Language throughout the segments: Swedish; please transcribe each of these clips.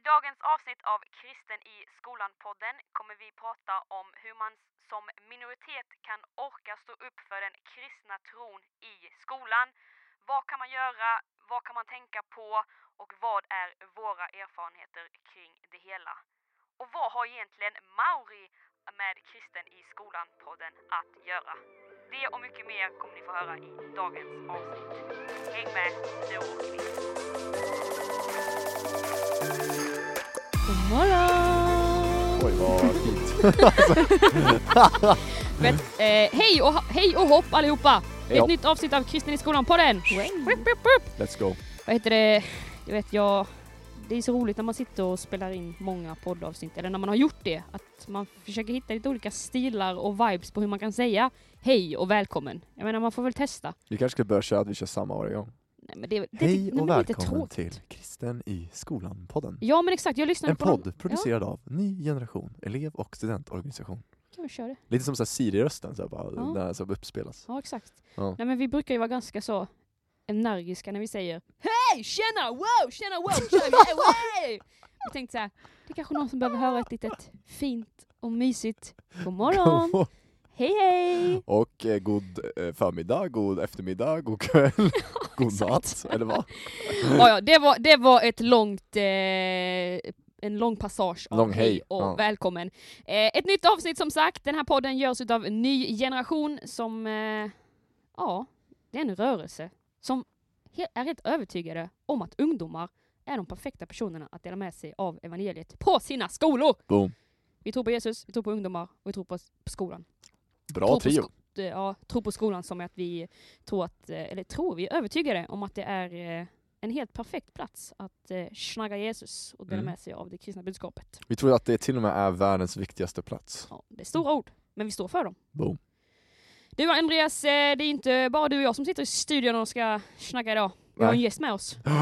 I dagens avsnitt av Kristen i skolan-podden kommer vi prata om hur man som minoritet kan orka stå upp för den kristna tron i skolan. Vad kan man göra? Vad kan man tänka på? Och vad är våra erfarenheter kring det hela? Och vad har egentligen Mauri med Kristen i skolan-podden att göra? Det och mycket mer kommer ni få höra i dagens avsnitt. Häng med, nu åker vi! Morgon! Oj vad fint. Vet, eh, hej, och, hej och hopp allihopa! Hej Ett hopp. nytt avsnitt av Kristen i skolan-podden! Let's go. Vad heter det? Jag vet, jag... Det är så roligt när man sitter och spelar in många poddavsnitt, eller när man har gjort det, att man försöker hitta lite olika stilar och vibes på hur man kan säga hej och välkommen. Jag menar, man får väl testa. Vi kanske ska börja köra att vi kör samma varje gång. Nej, men det, det, Hej och välkommen till Kristen i skolan-podden. Ja men exakt, jag lyssnade En på dem. podd producerad av Ny Generation, elev och studentorganisation. Kan vi köra det? Lite som så här Siri-rösten, så här, bara, Ja. när så här uppspelas. Ja exakt. Ja. Nej men vi brukar ju vara ganska så energiska när vi säger Hej! Tjena! Wow! Tjena! Wow! Tjena! Wow! Jag tänkte så här, det är kanske någon som behöver höra ett litet fint och mysigt God morgon! Hej hej! och eh, god eh, förmiddag, god eftermiddag, god kväll, god natt, eller vad? Ja, ja, det, var, det var ett långt, eh, en lång passage av Lång hej hej, och ja. välkommen. Eh, ett nytt avsnitt som sagt, den här podden görs av Ny Generation som, eh, ja, det är en rörelse som är helt övertygade om att ungdomar är de perfekta personerna att dela med sig av evangeliet på sina skolor. Boom. Vi tror på Jesus, vi tror på ungdomar och vi tror på skolan. Bra tror trio. På eh, ja, tror på skolan som är att vi tror att, eh, eller tror, vi är övertygade om att det är eh, en helt perfekt plats att eh, snagga Jesus och dela Mm. med sig av det kristna budskapet. Vi tror att det till och med är världens viktigaste plats. Ja, det är stora ord, men vi står för dem. Boom. Du Andreas, det är inte bara du och jag som sitter i studion och ska snacka idag. Vi har en gäst med oss. Åh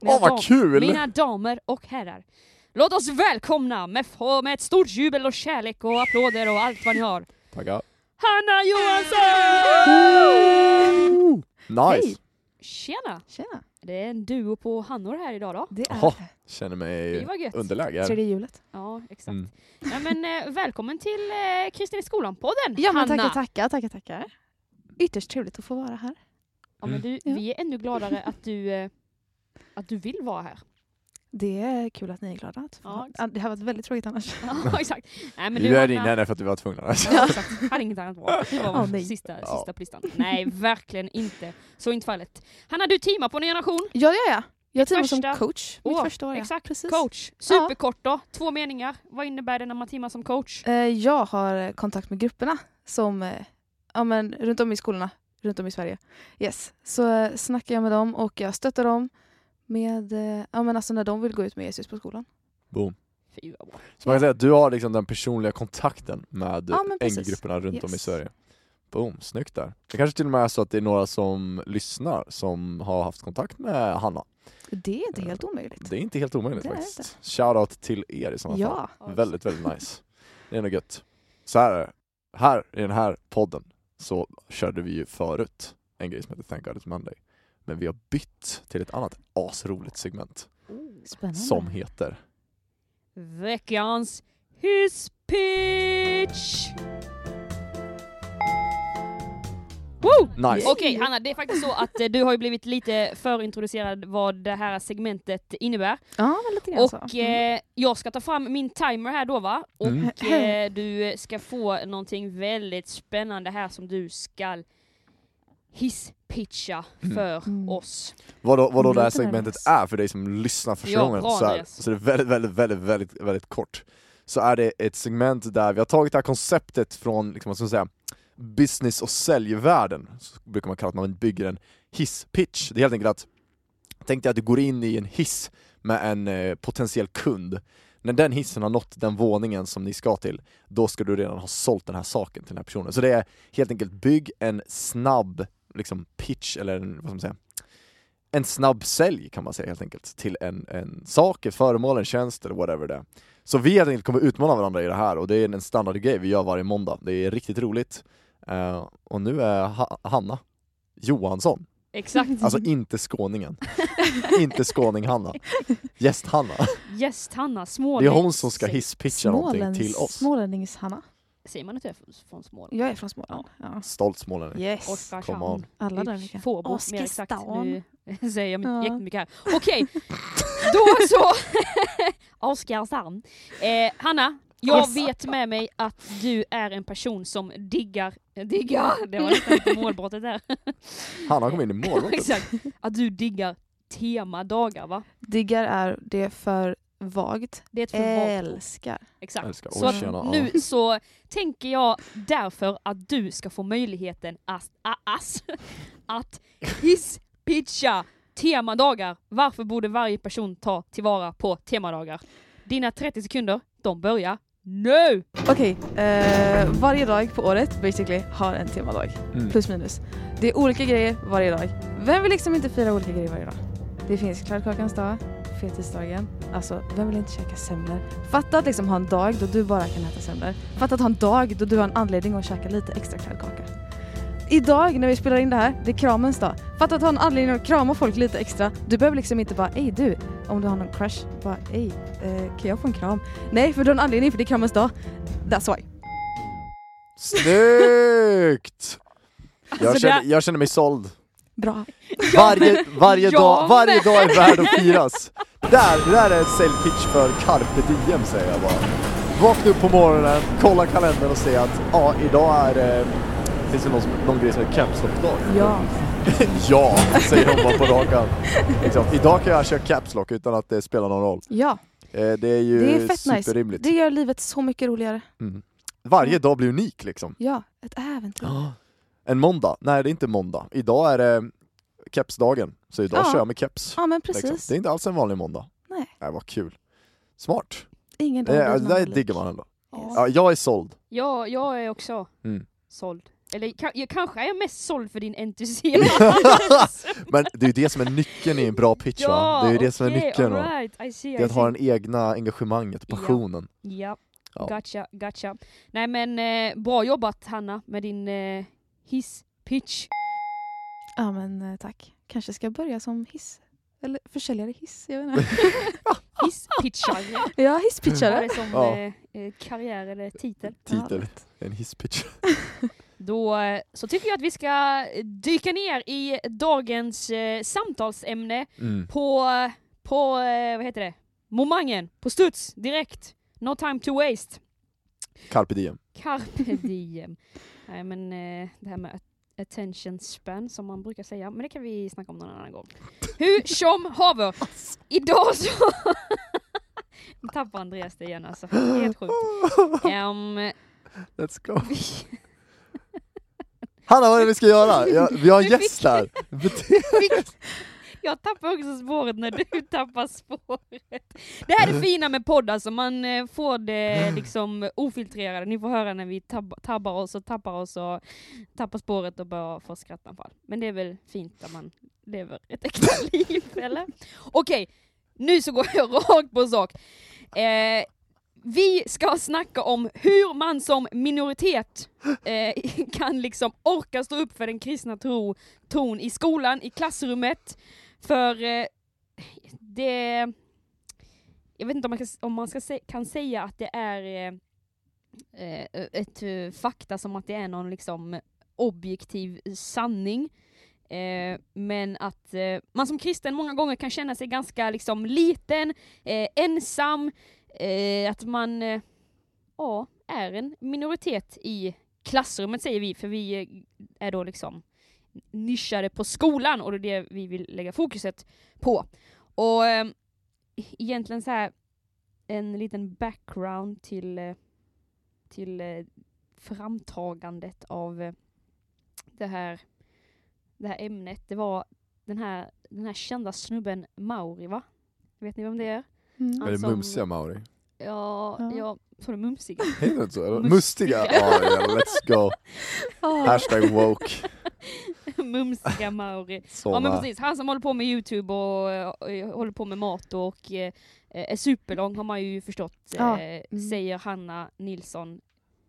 Mina vad kul! Mina damer och herrar. Låt oss välkomna med, med ett stort jubel och kärlek och applåder och allt vad ni har. Tackar. Hanna Johansson! Nice! Hej. Tjena! Tjena. Det är en duo på Hannor här idag då. Det är Jaha. Känner Det mig gött. underläge. tredje hjulet. Ja, exakt. Mm. Ja, men, eh, välkommen till eh, Kristin i skolan-podden, Ja men Hanna! tackar, tackar, tackar, tackar. Ytterst trevligt att få vara här. Ja, men Mm. du, Ja. Vi är ännu gladare att du, eh, att du vill vara här. Det är kul att ni är glada. Ja, det har varit väldigt tråkigt annars. Ja, exakt. Nej, men du, bjöd in henne för att vi var tvungna. Ja, exakt. Hade inget annat val. Det var Ja, nej. sista, Ja. sista på listan. Nej, verkligen inte. Så inte fallet. Hanna, du teamar på Ny Generation. Ja, ja, ja. Jag teamar som första- coach. Mitt Åh, första år. ja. Exakt. Precis. Coach. Superkort då. Två meningar. Vad innebär det när man teamar som coach? Eh, Jag har kontakt med grupperna som eh, ja, men, runt om i skolorna runt om i Sverige. Yes. Så eh, snackar jag med dem och jag stöttar dem med, eh, ja, men alltså när de vill gå ut med Jesus på skolan. Boom. Fy vad bra. Så man kan säga att du har liksom den personliga kontakten med Ja. NG-grupperna runt om i Yes. Sverige. Boom, snyggt där. Det kanske till och med är så att det är några som lyssnar som har haft kontakt med Hanna. Det är inte helt omöjligt. Det är inte helt omöjligt Det faktiskt. Shoutout till er i sådana fall. Ja. Väldigt, väldigt nice. Det är nog gött. Så här är det. Här i den här podden så körde vi ju förut en grej som heter Thank God It's Monday. Men vi har bytt till ett annat asroligt segment Spännande. som heter Veckans His Pitch! Woo! Nice. Okej Hanna, det är faktiskt så att eh, du har ju blivit lite förintroducerad vad det här segmentet innebär. Ja, men lite grann så. Och Mm. eh, jag ska ta fram min timer här då va? Och Mm. eh, du ska få någonting väldigt spännande här som du ska hisspitcha Mm. för Mm. oss. Vadå, vadå det här segmentet är för dig som lyssnar första Ja, gången, så, här, så det är väldigt, väldigt, väldigt, väldigt, väldigt kort. Så är det ett segment där vi har tagit det här konceptet från, liksom, vad ska man säga, business och säljvärlden, så brukar man kalla att man bygger en hisspitch. Det är helt enkelt att, tänk dig att du går in i en hiss med en eh, potentiell kund. När den hissen har nått den våningen som ni ska till, då ska du redan ha sålt den här saken till den här personen. Så det är helt enkelt, bygg en snabb liksom, pitch, eller en, vad ska man säga, en snabb sälj kan man säga helt enkelt, till en, en sak, ett föremål, en tjänst eller whatever det är. Så vi helt enkelt kommer utmana varandra i det här och det är en standardgrej vi gör varje måndag. Det är riktigt roligt. Eh, och nu är ha Hanna Johansson Exakt. Alltså inte skåningen. inte skåning-Hanna. Gäst-Hanna. Gäst-Hanna, Det är hon som ska hisspitcha någonting till oss. Smålännings-Hanna. Säger man inte det från Småland? Jag är från Småland. Ja. Stolt smålänning. Yes. Come on. Oskarshamn. Alla där. Fårbo, mer exakt. Oskarshamn. Nu säger jag Ja. jättemycket här. Okej, då så. Oskarshamn. Eh, Hanna, jag Oskarshamn. vet med mig att du är en person som diggar, diggar, det var nästan lite målbrottet där. Hanna kom in i målbrottet. Exakt. Att du diggar temadagar va? Diggar är det för vagt. Det är ett för. Älskar. Exakt. Älskar. Så att tjena, ja. nu så tänker jag därför att du ska få möjligheten att, att, att hisspitcha temadagar. Varför borde varje person ta tillvara på temadagar? Dina 30 sekunder, de börjar nu! Okej, eh, varje dag på året basically har en temadag. Mm. Plus minus. Det är olika grejer varje dag. Vem vill liksom inte fira olika grejer varje dag? Det finns kladdkakans dag, fetisdagen. Alltså, vem vill inte käka semlor? Fatta att liksom ha en dag då du bara kan äta semlor. Fatta att ha en dag då du har en anledning att käka lite extra kladdkaka. Idag när vi spelar in det här, det är kramens dag. Fatta att ha en anledning att krama folk lite extra. Du behöver liksom inte bara ej du, om du har någon crush, bara ej, eh, kan jag få en kram? Nej, för du har en anledning för det är kramens dag. That's why. Snyggt! Jag Alltså, känner, det- jag känner mig såld. Bra. Varje, varje, jag dag, varje dag är värd att firas. Där, det där är en säljpitch för carpe diem säger jag bara. Vakna upp på morgonen, kolla kalendern och se att ja, idag är det... Finns det någon, som- någon grej som heter caps lock-dag? Ja. ja, säger hon bara på rak arm. Liksom, idag kan jag köra caps lock utan att det spelar någon roll. Ja, Eh, det är ju det är fett nice. superrimligt. Det gör livet så mycket roligare. Mm. Varje dag blir unik liksom. Ja, ett äventyr. En måndag? Nej det är inte måndag. Idag är det kepsdagen. Så idag Ja. kör jag med keps. Ja men precis. Liksom. Det är inte alls en vanlig måndag. Nej. Nej vad kul. Smart. Ingen dag Det, där diggar man ändå. Ja. Ja, jag är såld. Ja, jag är också Mm. såld. Eller jag kanske är mest såld för din entusiasm. Men det är ju det som är nyckeln i en bra pitch va? Det är ju det som är nyckeln right, I see, Det är att ha den egna engagemanget, passionen. Ja, Ja. gotcha, gotcha. Nej men eh, bra jobbat Hanna med din eh, hisspitch. Ja men eh, tack. Kanske ska jag börja som hiss. Eller försäljare hiss, jag vet inte. Hisspitchare. ja, Ja, hisspitchare. det är som Ja. eh, eh, karriär eller titel. Titel. En hisspitch. Då eh, så tycker jag att vi ska dyka ner i dagens eh, samtalsämne Mm. på, på eh, vad heter det, momangen, på studs, direkt. No time to waste. Carpe diem. Carpe diem. Nej men eh, det här med at- attention span som man brukar säga, men det kan vi snacka om någon annan gång. Hur som haver, idag så... Nu tappar Andreas det igen alltså, helt sjukt. Ehm, Let's go. Hanna vad är det vi ska göra? Ja, vi har en gäst här. Jag tappar också spåret när du tappar spåret. Det här är det fina med podd, alltså man eh, får det liksom ofiltrerade. Ni får höra när vi tab tabbar oss och tappar oss och tappar spåret och bara får skrattanfall. Men det är väl fint att man lever ett äkta liv, eller? Okej, nu så går jag rakt på sak. Eh, vi ska snacka om hur man som minoritet eh, kan liksom orka stå upp för den kristna tro, tron i skolan, i klassrummet. För eh, det... Jag vet inte om man, kan, om man ska se, kan säga att det är eh, eh ett eh, fakta som att det är någon liksom objektiv sanning. Eh, men att eh, man som kristen många gånger kan känna sig ganska liksom liten, eh, ensam, eh, att man eh, ja, är en minoritet i klassrummet säger vi, för vi eh, är då liksom nischade på skolan och det är det vi vill lägga fokuset på. Och eh, egentligen så här en liten background till, eh, till eh, framtagandet av eh, det här, det här ämnet. Det var den här, den här kända snubben Mauri va? Vet ni vem det är? Mm. Är det som- mumsiga Mauri? Ja, Ja. ja, sa du mumsiga? Heter det inte så? Mustiga. Mustiga? Ja, ja, let's go. Hashtag woke. mumsiga Mauri. Ja men precis, han som håller på med youtube och, eh, håller på med mat och eh, är superlång har man ju förstått, Ja, eh, mm. säger Hanna Nilsson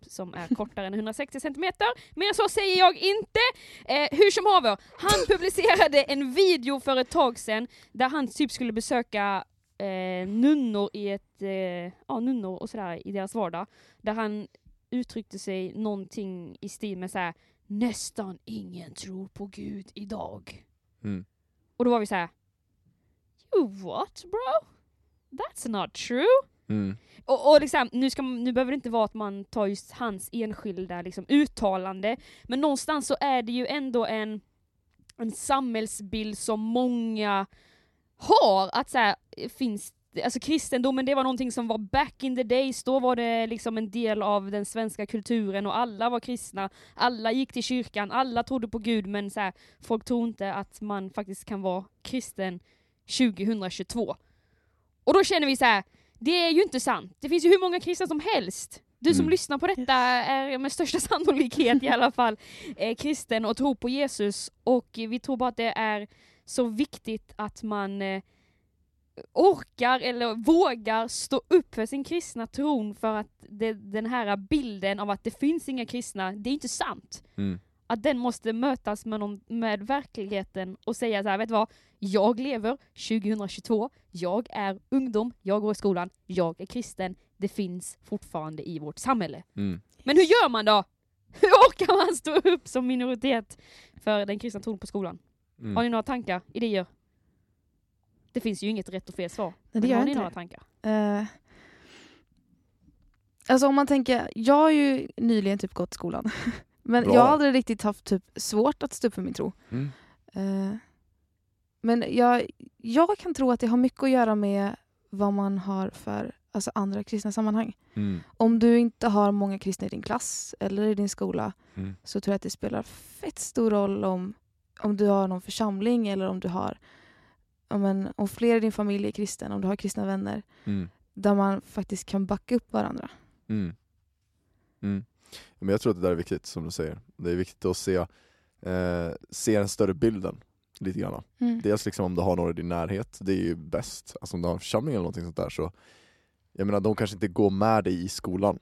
som är kortare än 160 centimeter. Men så säger jag inte. Eh, hur som haver, han publicerade en video för ett tag sedan där han typ skulle besöka eh, nunnor i ett, eh, ja nunnor och sådär i deras vardag. Där han uttryckte sig någonting i stil med såhär nästan ingen tror på Gud idag. Mm. Och då var vi så här. You what bro? That's not true. Mm. Och, och liksom, nu, ska, nu behöver det inte vara att man tar just hans enskilda liksom, uttalande, men någonstans så är det ju ändå en, en samhällsbild som många har, att så här, finns Alltså kristendomen det var någonting som var back in the days, då var det liksom en del av den svenska kulturen och alla var kristna, alla gick till kyrkan, alla trodde på Gud men så här, folk tror inte att man faktiskt kan vara kristen 2022. Och då känner vi så här, det är ju inte sant. Det finns ju hur många kristna som helst. Du som Mm. lyssnar på detta är med största sannolikhet i alla fall eh, kristen och tror på Jesus och vi tror bara att det är så viktigt att man eh, orkar eller vågar stå upp för sin kristna tron för att det, den här bilden av att det finns inga kristna, det är inte sant Mm. att den måste mötas med, någon, med verkligheten och säga så här, vet du vad? Jag lever 2022, jag är ungdom, jag går i skolan, jag är kristen, det finns fortfarande i vårt samhälle. Mm. Men hur gör man då? Hur orkar man stå upp som minoritet för den kristna tron på skolan? Har Mm. ni några tankar, idéer? Det finns ju inget rätt och fel svar. Nej, det gör har ni inte några tankar? Eh, alltså om man tänker, jag har ju nyligen typ gått skolan. Men Bra. jag har aldrig riktigt haft typ svårt att stå upp för min tro. Mm. Eh, men jag, jag kan tro att det har mycket att göra med vad man har för alltså andra kristna sammanhang. Mm. Om du inte har många kristna i din klass eller i din skola Mm. så tror jag att det spelar fett stor roll om, om du har någon församling eller om du har om, en, om fler i din familj är kristen, om du har kristna vänner Mm. där man faktiskt kan backa upp varandra. Mm. Mm. Men jag tror att det där är viktigt, som du säger. Det är viktigt att se, eh, se den större bilden lite grann. Mm. Dels liksom om du har några i din närhet, det är ju bäst. Alltså om du har en församling eller någonting sånt där så, jag menar de kanske inte går med dig i skolan,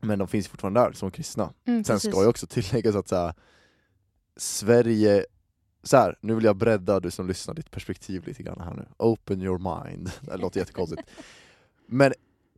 men de finns fortfarande där som kristna. Mm, Sen precis. ska jag också tillägga så att så här, Sverige, så här, nu vill jag bredda du som lyssnar ditt perspektiv lite grann här nu. Open your mind. Det låter jättekonstigt. Men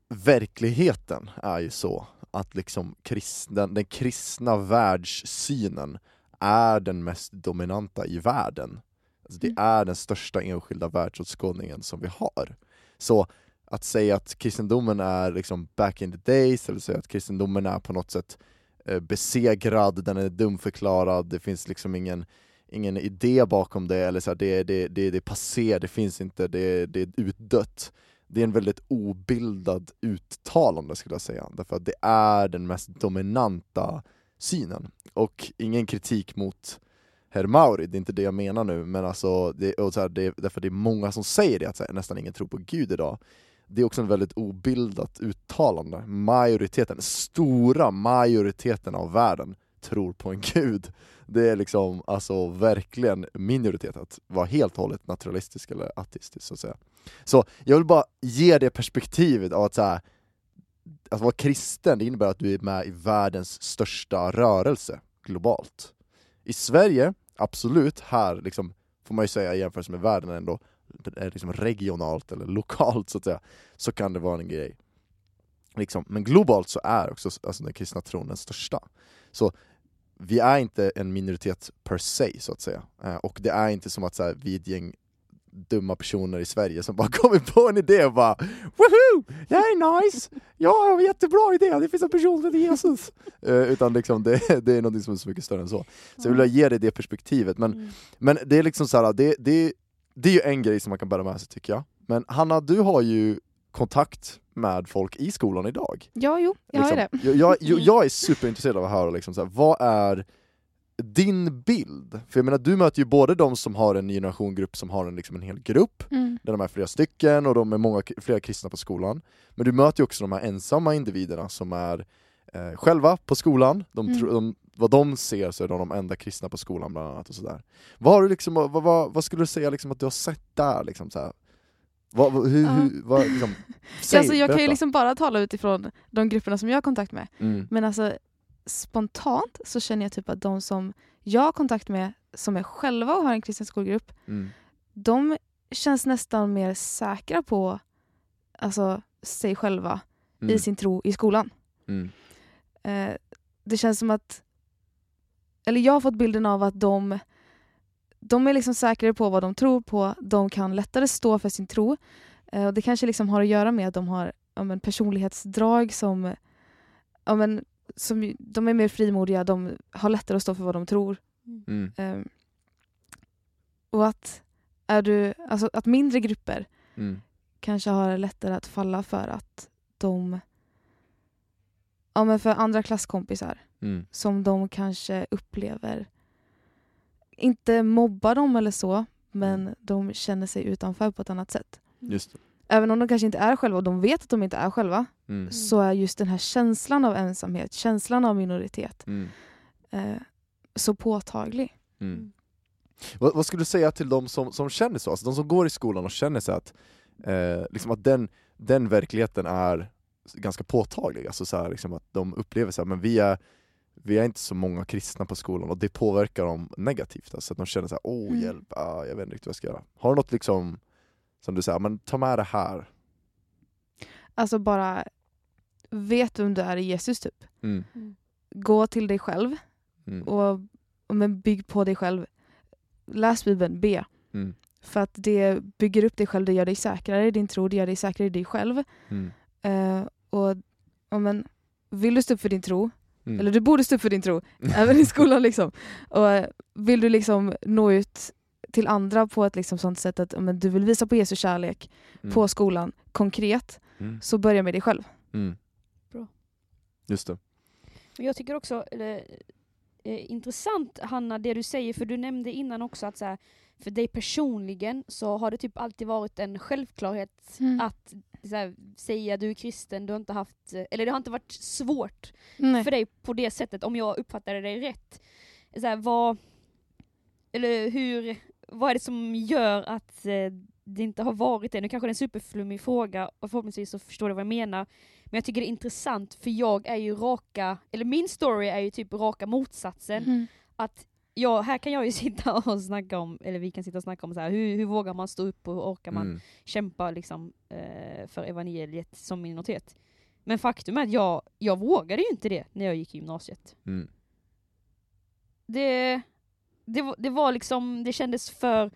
verkligheten är ju så att liksom kristna, den kristna världssynen är den mest dominanta i världen. Alltså det Mm. är den största enskilda världsåskådningen som vi har. Så att säga att kristendomen är liksom back in the days, eller säga att kristendomen är på något sätt eh, besegrad, den är dumförklarad, det finns liksom ingen, ingen idé bakom det, eller så här, det, det, det, det är passé, det finns inte, det, det är utdött. Det är en väldigt obildad uttalande skulle jag säga, därför att det är den mest dominanta synen. Och ingen kritik mot herr Mauri, det är inte det jag menar nu, men alltså, det, och så här, det, därför det är många som säger det, att så här, nästan ingen tror på Gud idag. Det är också en väldigt obildat uttalande. Majoriteten, stora majoriteten av världen tror på en gud. Det är liksom alltså verkligen minoritet att vara helt och hållet naturalistisk eller ateistisk så att säga. Så jag vill bara ge det perspektivet av att så här, att vara kristen, det innebär att du är med i världens största rörelse globalt. I Sverige, absolut, här liksom, får man ju säga i jämförelse med världen ändå, liksom regionalt eller lokalt så att säga, så kan det vara en grej. Liksom. Men globalt så är också alltså, den kristna tron den största. Så vi är inte en minoritet per se, så att säga. Eh, och det är inte som att så här, vi är ett gäng dumma personer i Sverige som bara kommer på en idé och bara Woho! Det här är nice! Ja, det var en jättebra idé, det finns en person som Jesus! Eh, utan liksom det, det är något som är så mycket större än så. Så jag vill ge dig det perspektivet. Men, Mm. men det är liksom så här, det, det, det är ju en grej som man kan bära med sig tycker jag. Men Hanna, du har ju kontakt med folk i skolan idag. Ja, jo, jag har ju det. Liksom, jag, jag, jag, jag är superintresserad av att höra liksom, så här, vad är din bild? För jag menar, du möter ju både de som har en generationgrupp som har en, liksom, en hel grupp, Mm. där de är flera stycken och de är många, flera kristna på skolan. Men du möter ju också de här ensamma individerna som är eh, själva på skolan, de, Mm. de, vad de ser så är de de enda kristna på skolan bland annat. och sådär. Vad, har du liksom, vad, vad, vad skulle du säga liksom, att du har sett där? Liksom, så här? Vad, hur, Ja. hur, vad, liksom, säg, alltså, jag kan ju berätta. liksom bara tala utifrån de grupperna som jag har kontakt med. Mm. Men alltså spontant så känner jag typ att de som jag har kontakt med som är själva och har en kristen skolgrupp, Mm. de känns nästan mer säkra på alltså, sig själva Mm. i sin tro i skolan. Mm. Eh, det känns som att, eller jag har fått bilden av att de, de är liksom säkrare på vad de tror på, de kan lättare stå för sin tro. Eh, och det kanske liksom har att göra med att de har ja, men, personlighetsdrag som, ja, men, som, de är mer frimodiga, de har lättare att stå för vad de tror. Mm. Eh, och att, är du, alltså, att mindre grupper Mm. kanske har lättare att falla för att de, ja men för andra klasskompisar Mm. som de kanske upplever inte mobbar dem eller så, men Mm. de känner sig utanför på ett annat sätt. Just det. Även om de kanske inte är själva och de vet att de inte är själva Mm. så är just den här känslan av ensamhet, känslan av minoritet Mm. eh, så påtaglig. Mm. Vad, vad skulle du säga till de som, som känner så, alltså de som går i skolan och känner sig att, eh, liksom att den, den verkligheten är ganska påtaglig, alltså så här, liksom att de upplever så här, men vi är, vi är inte så många kristna på skolan och det påverkar dem negativt, alltså att de känner så här, åh Mm. hjälp, ah, jag vet inte riktigt vad jag ska göra. Har du något liksom, som du säger, men ta med det här? Alltså bara vet vem du är i Jesus typ. Mm. Gå till dig själv Mm. och, och men bygg på dig själv. Läs Bibeln, be. Mm. För att det bygger upp dig själv, det gör dig säkrare i din tro, det gör dig säkrare i dig själv. Mm. Eh, och, och men, vill du stå upp för din tro, Mm. eller du borde stå upp för din tro, även i skolan liksom. Och eh, vill du liksom nå ut till andra på ett liksom sånt sätt att men, du vill visa på Jesu kärlek Mm. på skolan, konkret, Mm. så börja med dig själv. Mm. Bra. Just det. Jag tycker också, eller, eh, intressant Hanna, det du säger, för du nämnde innan också att så här, för dig personligen så har det typ alltid varit en självklarhet Mm. att här, säga du är kristen, du har inte haft, eller det har inte varit svårt Nej. för dig på det sättet, om jag uppfattade dig rätt. Så här, vad, eller hur, vad är det som gör att eh, det inte har varit det? Nu kanske det är en superflummig fråga och förhoppningsvis så förstår du vad jag menar. Men jag tycker det är intressant för jag är ju raka, eller min story är ju typ raka motsatsen. Mm. Att ja, här kan jag ju sitta och snacka om, eller vi kan sitta och snacka om så här, hur, hur vågar man stå upp och hur orkar man Mm. kämpa liksom, eh, för evangeliet som minoritet. Men faktum är att jag, jag vågade ju inte det när jag gick i gymnasiet. Mm. Det, det, det var liksom, det kändes för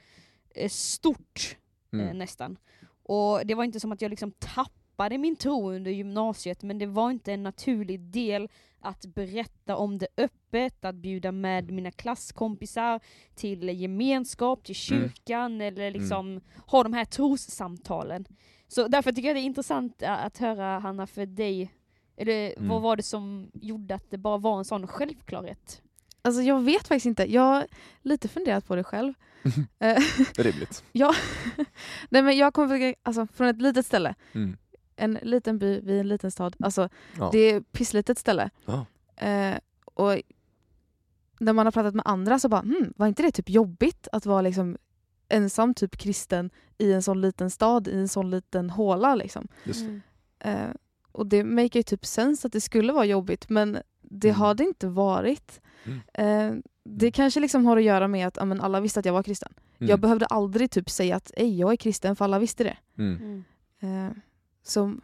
eh, stort eh, Mm. nästan. Och det var inte som att jag liksom tappade min tro under gymnasiet, men det var inte en naturlig del att berätta om det öppet, att bjuda med mina klasskompisar till gemenskap, till Mm. kyrkan eller liksom ha de här trossamtalen. Så därför tycker jag det är intressant att höra Hanna för dig, eller Mm. vad var det som gjorde att det bara var en sån självklarhet? Alltså jag vet faktiskt inte. Jag har lite funderat på det själv. Eh, Rimligt. Nej, men jag kommer alltså, från ett litet ställe. Mm. En liten by vid en liten stad. Alltså, Ja. Det är ett pisslitet ställe. Ja. Eh, och när man har pratat med andra så bara, hmm, var inte det typ jobbigt att vara liksom ensam typ kristen i en sån liten stad, i en sån liten håla liksom. Just det. Mm. Eh, och det make ju typ sens att det skulle vara jobbigt men det Mm. har det inte varit. Mm. Eh, det kanske liksom har att göra med att ja, men alla visste att jag var kristen. Mm. Jag behövde aldrig typ säga att Ej, jag är kristen för alla visste det. Mm. Mm. Eh, så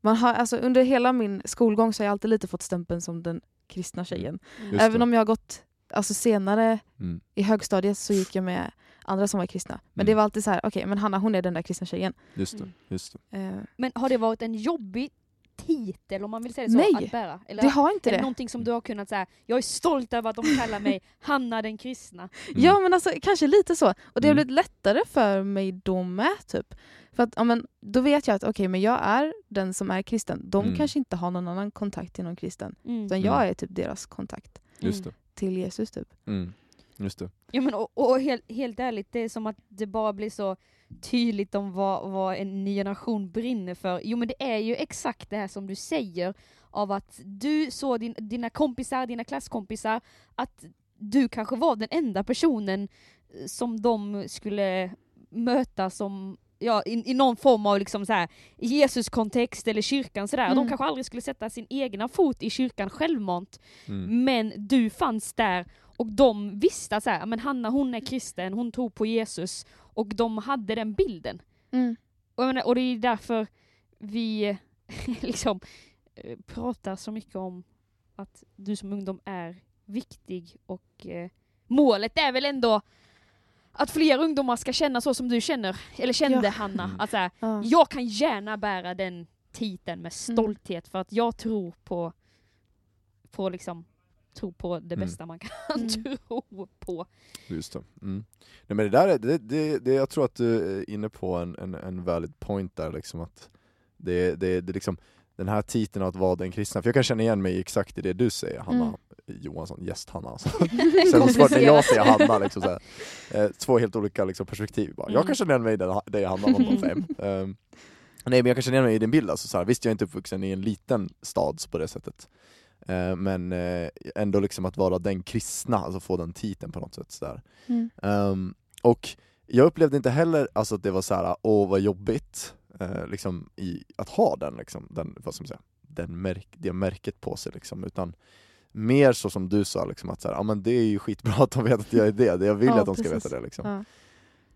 man har, alltså, under hela min skolgång så har jag alltid lite fått stämpeln som den kristna tjejen. Just Även om jag har gått alltså, senare Mm. i högstadiet så gick jag med andra som var kristna. Men Mm. det var alltid så här, okej men Hanna hon är den där kristna tjejen. Just det. Mm. Just det. Eh, Men har det varit en jobbig titel om man vill säga det så, Nej, att bära? Eller det har inte är det någonting som du har kunnat säga, jag är stolt över att de kallar mig Hanna den kristna? Mm. Ja men alltså kanske lite så. Och det har Mm. blivit lättare för mig då med typ. För att ja, men, då vet jag att okej men jag är den som är kristen. De Mm. kanske inte har någon annan kontakt till någon kristen. Mm. Utan jag är typ deras kontakt Just det. till Jesus typ. Mm. Just det. Ja, men, och, och helt, helt ärligt, det är som att det bara blir så tydligt om vad, vad en ny generation brinner för. Jo men det är ju exakt det här som du säger, av att du såg din, dina kompisar, dina klasskompisar, att du kanske var den enda personen eh, som de skulle möta som ja, i, i någon form av liksom så här, Jesus-kontext eller kyrkan sådär. Mm. De kanske aldrig skulle sätta sin egna fot i kyrkan självmant, Mm. men du fanns där och de visste att så här, men Hanna hon är kristen, hon tror på Jesus och de hade den bilden. Mm. Och, menar, och det är därför vi liksom eh, pratar så mycket om att du som ungdom är viktig och eh, målet är väl ändå att fler ungdomar ska känna så som du känner, eller kände Ja. Hanna. Mm. Att så här, Ja. jag kan gärna bära den titeln med stolthet för att jag tror på, på liksom, tro på det Mm. bästa man kan Mm. tro på. Just det. Mm. Nej, men det där är, det, det, det, jag tror att du är inne på en, en, en valid point där liksom att det, det, det liksom den här titeln av att vara den kristna, för jag kan känna igen mig exakt i det du säger Hanna Mm. Johansson, gäst-Hanna alltså. Sen är det svårt när jag säger Hanna, liksom, så här. Eh, två helt olika liksom, perspektiv bara. Jag Mm. kan känna igen mig i den, dig Hanna, man bara fem. Ehm, nej men jag kan känna igen mig i din bild, alltså, så här. visst jag är inte uppvuxen i en liten stad på det sättet men eh, ändå liksom att vara den kristna, alltså få den titeln på något sätt. Så där. Mm. Ehm, och jag upplevde inte heller alltså, att det var så här, åh vad jobbigt eh, liksom, i, att ha den, liksom, den, vad ska man säga, den märk, det märket på sig liksom, utan mer så som du sa, liksom, att så här, ja, men det är ju skitbra att de vet att jag är det, det jag vill Ja, att de ska precis. veta det. Liksom. Ja.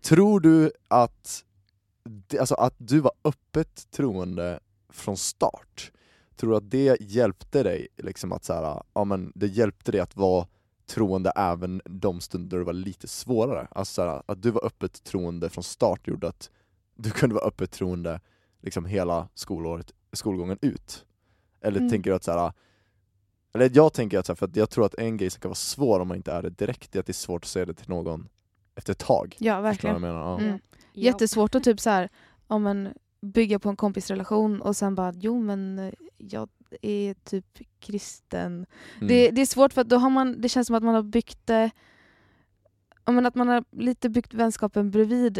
Tror du att, alltså, att du var öppet troende från start? Tror du att det hjälpte dig, liksom att så här, ja, men det hjälpte dig att vara troende även de stunder det var lite svårare? Alltså så här, att du var öppet troende från start gjorde att du kunde vara öppet troende liksom hela skolåret, skolgången ut? Eller Mm. tänker du att så här, eller jag tänker att så här, för att jag tror att en grej som kan vara svår om man inte är det direkt, är att det är svårt att säga det till någon efter ett tag. ja, verkligen. jag menar? Ja. Mm. Ja. Jättesvårt att typ så här, ja, men, bygga på en kompisrelation och sen bara jo men eh, jag är typ kristen. Mm. Det, det är svårt för att då har man, det känns som att man har byggt det, men att man har lite byggt vänskapen bredvid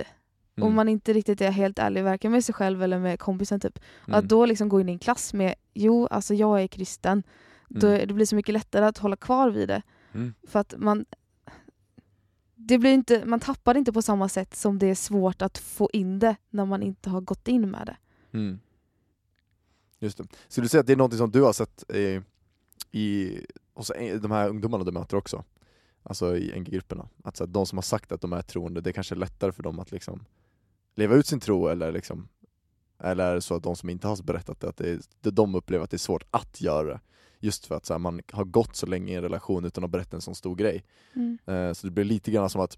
och Mm. man inte riktigt är helt ärlig varken med sig själv eller med kompisen typ. Mm. Att då liksom gå in i en klass med jo alltså jag är kristen, då, Mm. det blir så mycket lättare att hålla kvar vid det. Mm. För att man det blir inte, man tappar det inte på samma sätt som det är svårt att få in det när man inte har gått in med det. Mm. Just det. Skulle du säga att det är något som du har sett i, i, hos de här ungdomarna du möter också? Alltså i NG-grupperna? Att så här, de som har sagt att de är troende, det är kanske är lättare för dem att liksom leva ut sin tro eller liksom eller är det så att de som inte har berättat det, att det är, det de upplever att det är svårt att göra det? Just för att så här, man har gått så länge i en relation utan att berätta en sån stor grej. Eh, Så det blir lite grann som att,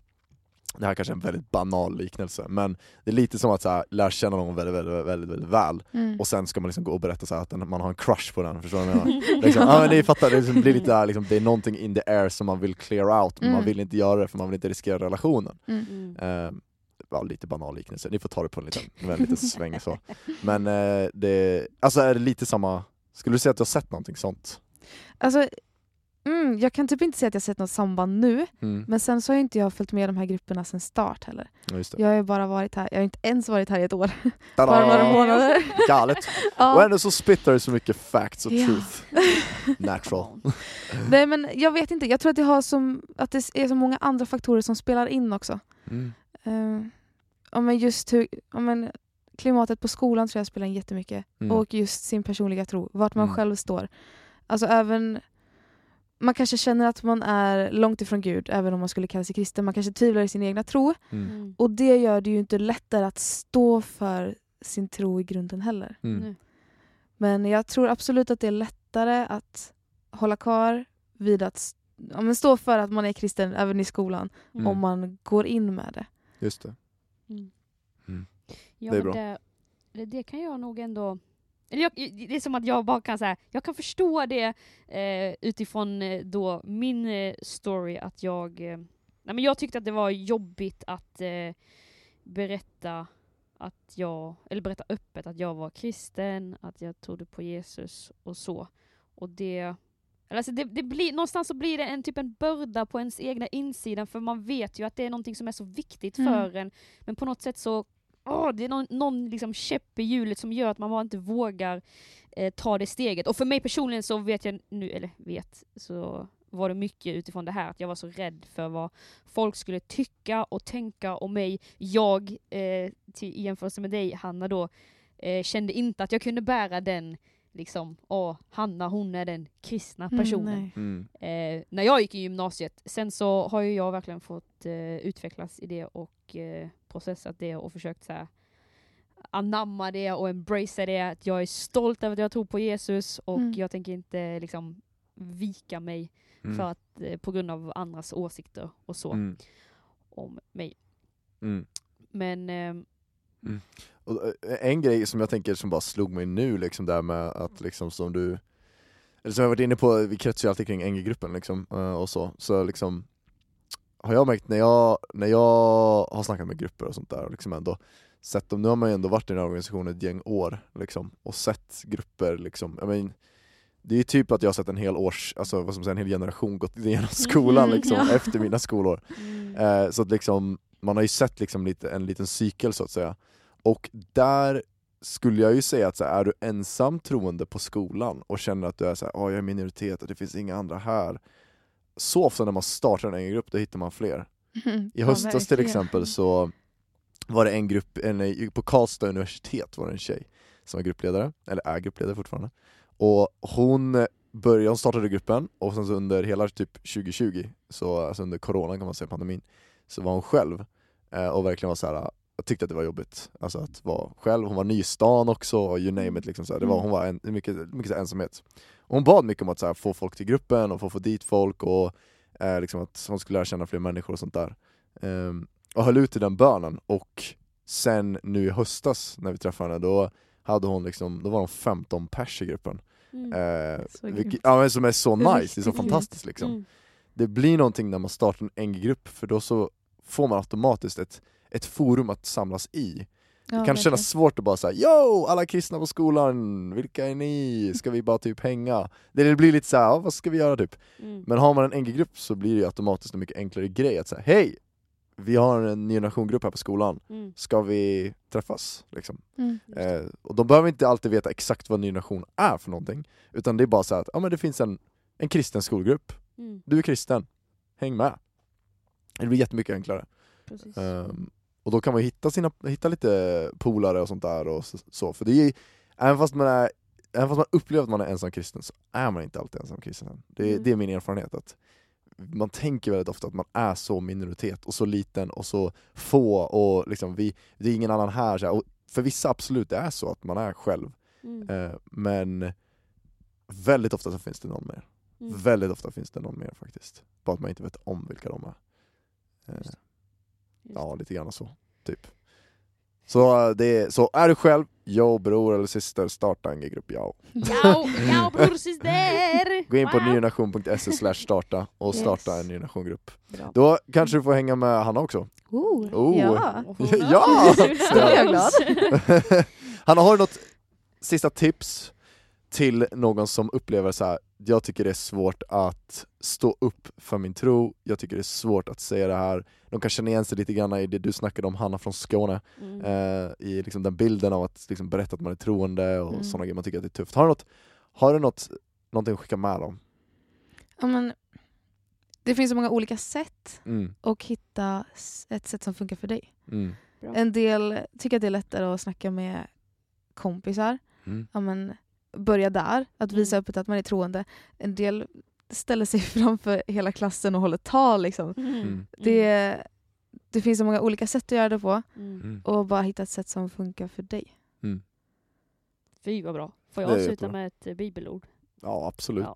det här kanske är en väldigt banal liknelse, men det är lite som att så här, lära känna någon väldigt, väldigt, väldigt, väldigt väl Mm. och sen ska man liksom gå och berätta så här att den, man har en crush på den, förstår du vad jag menar? liksom, ja, men ni fattar, det liksom blir lite där, liksom, det är någonting in the air som man vill clear out, men man Mm. vill inte göra det för man vill inte riskera relationen. Mm. Mm. Eh, ja, lite banal liknelse, ni får ta det på en liten, en liten sväng så. Men eh, det, alltså är det lite samma, skulle du säga att du har sett någonting sånt? Alltså, mm, jag kan typ inte säga att jag sett något samband nu, Mm. men sen så har inte jag följt med de här grupperna sen start heller. Jag har bara varit här, jag har inte ens varit här i ett år, bara några månader. Galet! Och ja. ändå så spittar du så mycket facts och Ja. truth. Natural. Nej men jag vet inte, jag tror att det, har som, att det är så många andra faktorer som spelar in också. Mm. Uh, men just hur, men klimatet på skolan tror jag spelar in jättemycket. Mm. Och just sin personliga tro, vart man Mm. själv står. Alltså även man kanske känner att man är långt ifrån Gud, även om man skulle kalla sig kristen. Man kanske tvivlar i sin egna tro. Mm. Mm. Och det gör det ju inte lättare att stå för sin tro i grunden heller. Mm. Men jag tror absolut att det är lättare att hålla kvar vid att ja, men stå för att man är kristen även i skolan Mm. om man går in med det. Just det. Ja, Det är bra. Det, det, det kan jag nog ändå... Eller jag, det är som att jag bara kan säga, jag kan förstå det eh, utifrån eh, då min eh, story att jag... Eh, nej men jag tyckte att det var jobbigt att eh, berätta att jag, eller berätta öppet att jag var kristen, att jag trodde på Jesus och så. Och det, alltså det, det blir, någonstans så blir det en typ en börda på ens egna insida för man vet ju att det är någonting som är så viktigt Mm. för en. Men på något sätt så, åh, det är någon, någon liksom käpp i hjulet som gör att man bara inte vågar eh, ta det steget. Och för mig personligen så vet jag nu, eller vet, så var det mycket utifrån det här att jag var så rädd för vad folk skulle tycka och tänka om mig. Jag, eh, till, i jämförelse med dig Hanna då, eh, kände inte att jag kunde bära den liksom, åh, Hanna hon är den kristna personen. Mm, nej. Mm. eh, när jag gick i gymnasiet. Sen så har ju jag verkligen fått eh, utvecklas i det och eh, processat det och försökt så här, anamma det och embracea det. Att jag är stolt över att jag tror på Jesus och Mm. jag tänker inte liksom vika mig Mm. för att, eh, på grund av andras åsikter och så Mm. om mig. Mm. Men ehm, Och eh, en grej som jag tänker som bara slog mig nu liksom där med att liksom som du Eller som jag varit inne på, vi kretsar ju alltid kring NG-gruppen liksom eh, och så, så liksom Har jag märkt när jag, när jag har snackat med grupper och sånt där och liksom ändå sett dem, nu har man ju ändå varit i den här organisationen ett gäng år liksom och sett grupper liksom, jag men, det är ju typ att jag har sett en hel års, alltså vad som säger, en hel generation gått igenom skolan Mhm, liksom ja. efter mina skolår. Mm, Eh, så att liksom, man har ju sett liksom lite, en liten cykel så att säga. Och där skulle jag ju säga att så här, är du ensam troende på skolan och känner att du är så här, "Åh, jag är minoritet och det finns inga andra här. Så ofta när man startar en egen grupp, då hittar man fler. I Ja, höstas till exempel så var det en grupp, en, på Karlstad universitet var det en tjej som var gruppledare, eller är gruppledare fortfarande. Och hon började, hon startade gruppen och sen så under hela typ 2020, så, alltså under corona kan man säga, pandemin, så var hon själv eh, och verkligen var så här. jag tyckte att det var jobbigt, alltså att vara själv, hon var ny i stan också, och you name it liksom så här. Det var, Mm. hon var en, mycket, mycket så ensamhet. Och hon bad mycket om att så här, få folk till gruppen och få få dit folk och eh, liksom att hon skulle lära känna fler människor och sånt där. Ehm, och höll ut i den bönen och sen nu i höstas när vi träffade henne, då hade hon liksom, då var de 15 pers i gruppen. mm, Eh, vilket, ja, men som är så nice, det är så fantastiskt liksom. mm, Det blir någonting när man startar en NG-grupp, för då så får man automatiskt ett, ett forum att samlas i. Det Ja, kan kännas svårt att bara säga Yo! Alla kristna på skolan, vilka är ni? Ska vi bara typ hänga? Det blir lite så här, ja, vad ska vi göra typ? mm. Men har man en NG-grupp så blir det automatiskt en mycket enklare grej att säga Hej! Vi har en ny generationgrupp här på skolan, Mm. ska vi träffas? Liksom. Mm. Eh, och de behöver inte alltid veta exakt vad ny generation är för någonting, utan det är bara så att ja, men det finns en, en kristen skolgrupp, Mm. du är kristen, häng med. Det blir jättemycket enklare. Ehm, och då kan man hitta, sina, hitta lite polare och sånt där och så, för det är även fast man är Även fast man upplever att man är ensam kristen så är man inte alltid ensam kristen. Det, är- Mm. det är min erfarenhet. att Man tänker väldigt ofta att man är så minoritet och så liten och så få och liksom vi, det är ingen annan här. Så här. Och för vissa absolut det är så att man är själv. Mm. Eh, men väldigt ofta så finns det någon mer. Mm. Väldigt ofta finns det någon mer faktiskt. Bara att man inte vet om vilka de är. Just ja, lite grann så, typ. Så, eh, det är, så är du själv, yo bror eller syster, starta en grupp yo. Ja, ja bror syster! Gå in på Wow. nynation.se slash starta och starta Yes. en nynationgrupp. Då kanske du får hänga med Hanna också. Oh. Oh. Ja. Ja! Blir jag glad. Hanna, har du något sista tips till någon som upplever så här. Jag tycker det är svårt att stå upp för min tro, jag tycker det är svårt att säga det här, de kan känna igen sig lite grann i det du snackade om Hanna från Skåne, Mm. eh, i liksom den bilden av att liksom berätta att man är troende och Mm. sådana grejer, man tycker att det är tufft. Har du, något, har du något, någonting att skicka med dem? Ja, men, det finns så många olika sätt Mm, att hitta ett sätt som funkar för dig. mm. En del tycker att det är lättare att snacka med kompisar. mm, Ja, men, börja där, att visa Mm. öppet att man är troende. En del ställer sig framför hela klassen och håller tal. Liksom. Mm. mm, Det, det finns så många olika sätt att göra det på Mm. mm. och bara hitta ett sätt som funkar för dig. Fy vad bra. Får jag avsluta med ett eh, bibelord? Ja absolut. Ja.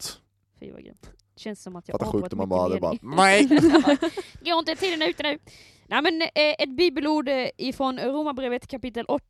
Fy vad grymt. Känns som att jag avbröt sjukt om man bara bara nej! Går inte tiden ute nu? Nej men eh, ett bibelord eh, ifrån Romarbrevet kapitel 8,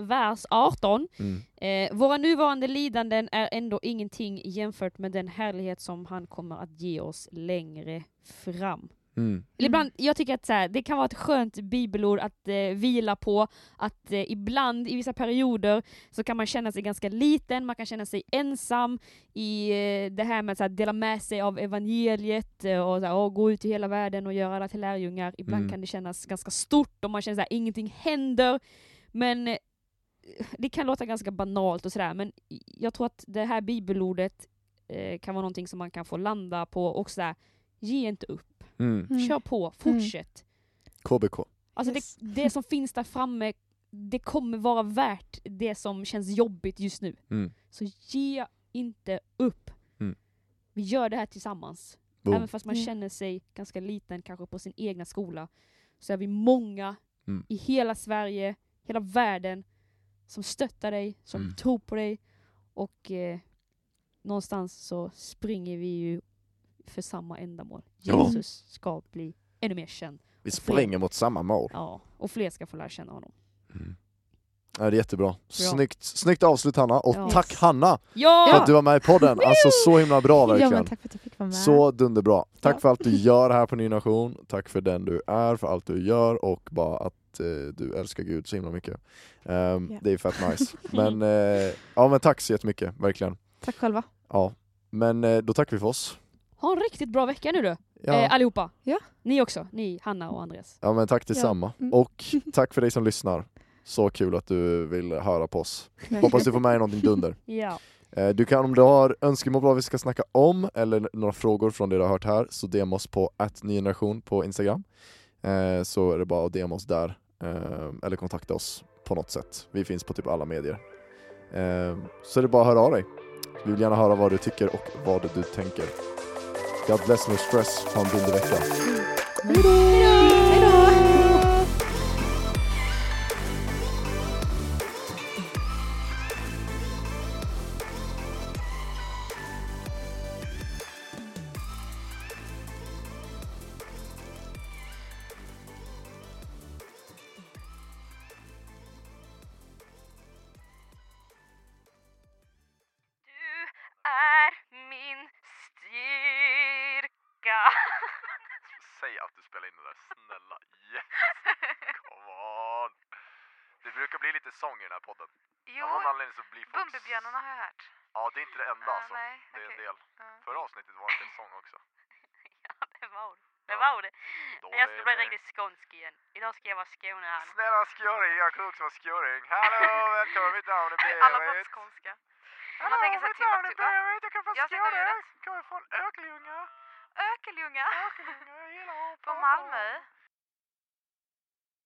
vers 18. Mm, Eh, våra nuvarande lidanden är ändå ingenting jämfört med den härlighet som han kommer att ge oss längre fram. mm, Ibland, jag tycker att så här, det kan vara ett skönt bibelord att eh, vila på, att eh, ibland i vissa perioder så kan man känna sig ganska liten, man kan känna sig ensam i eh, det här med att så här, dela med sig av evangeliet eh, och så här, gå ut i hela världen och göra alla till lärjungar. Ibland Mm. kan det kännas ganska stort och man känner att ingenting händer. Men eh, det kan låta ganska banalt och sådär, men jag tror att det här bibelordet eh, kan vara någonting som man kan få landa på och sådär, ge inte upp. Mm. Mm. Kör på, fortsätt. KBK. Alltså Yes. det, det som finns där framme, det kommer vara värt det som känns jobbigt just nu. Mm. Så ge inte upp. Mm. Vi gör det här tillsammans. Boom. Även fast man känner sig ganska liten kanske på sin egna skola, så är vi många Mm. i hela Sverige, hela världen, som stöttar dig, som Mm. tror på dig och eh, någonstans så springer vi ju för samma ändamål. Ja. Jesus ska bli ännu mer känd. Vi springer mot samma mål. Ja, och fler ska få lära känna honom. Mm. Ja, det är jättebra. Snyggt, snyggt avslut Hanna, och Ja. tack Hanna Ja! för att du var med i podden. Alltså så himla bra Ja verkligen. men tack för att jag fick vara med. Så dunderbra. Tack Ja. för allt du gör här på Ny Nation, tack för den du är, för allt du gör och bara att eh, du älskar Gud så himla mycket. Ja. Det är fett nice. Men, eh, ja, men tack så jättemycket, verkligen. Tack själva. Ja. Men eh, då tackar vi för oss. Ha en riktigt bra vecka nu du, Ja, eh, allihopa. Ja. Ni också, ni, Hanna och Andreas. ja men tack detsamma. Mm. Och tack för dig som lyssnar. Så kul att du vill höra på oss. Hoppas du får med dig någonting dunder. Ja. Eh, Du kan om du har önskemål på vad vi ska snacka om eller några frågor från det du har hört här så DM oss på @nygeneration på Instagram. Eh, Så är det bara att DM oss där eh, eller kontakta oss på något sätt. Vi finns på typ alla medier. Så är det bara att höra av dig. Vi vill gärna höra vad du tycker och vad du tänker. God bless no stress, en dundervecka. Hejdå! Bumbibjörnarna har jag hört. Ja, det är inte det enda Ah, nej, okej. del. Ja. Förra avsnittet var det en sång också. Ja, det var det. Det var det. Då Jag är ska bli det- riktigt skånsk igen. Idag ska jag vara Skåne här. Snälla skåring, jag kan också vara skåring. Hallå, välkommen, mitt namn är Alla pratar Berit. skånska. Man tänker sig Timbuktu, va? jag kan Jag sitter ljudet. kommer från Ökelljunga. Ökelljunga. Ökelljunga, jag gillar att Från Malmö.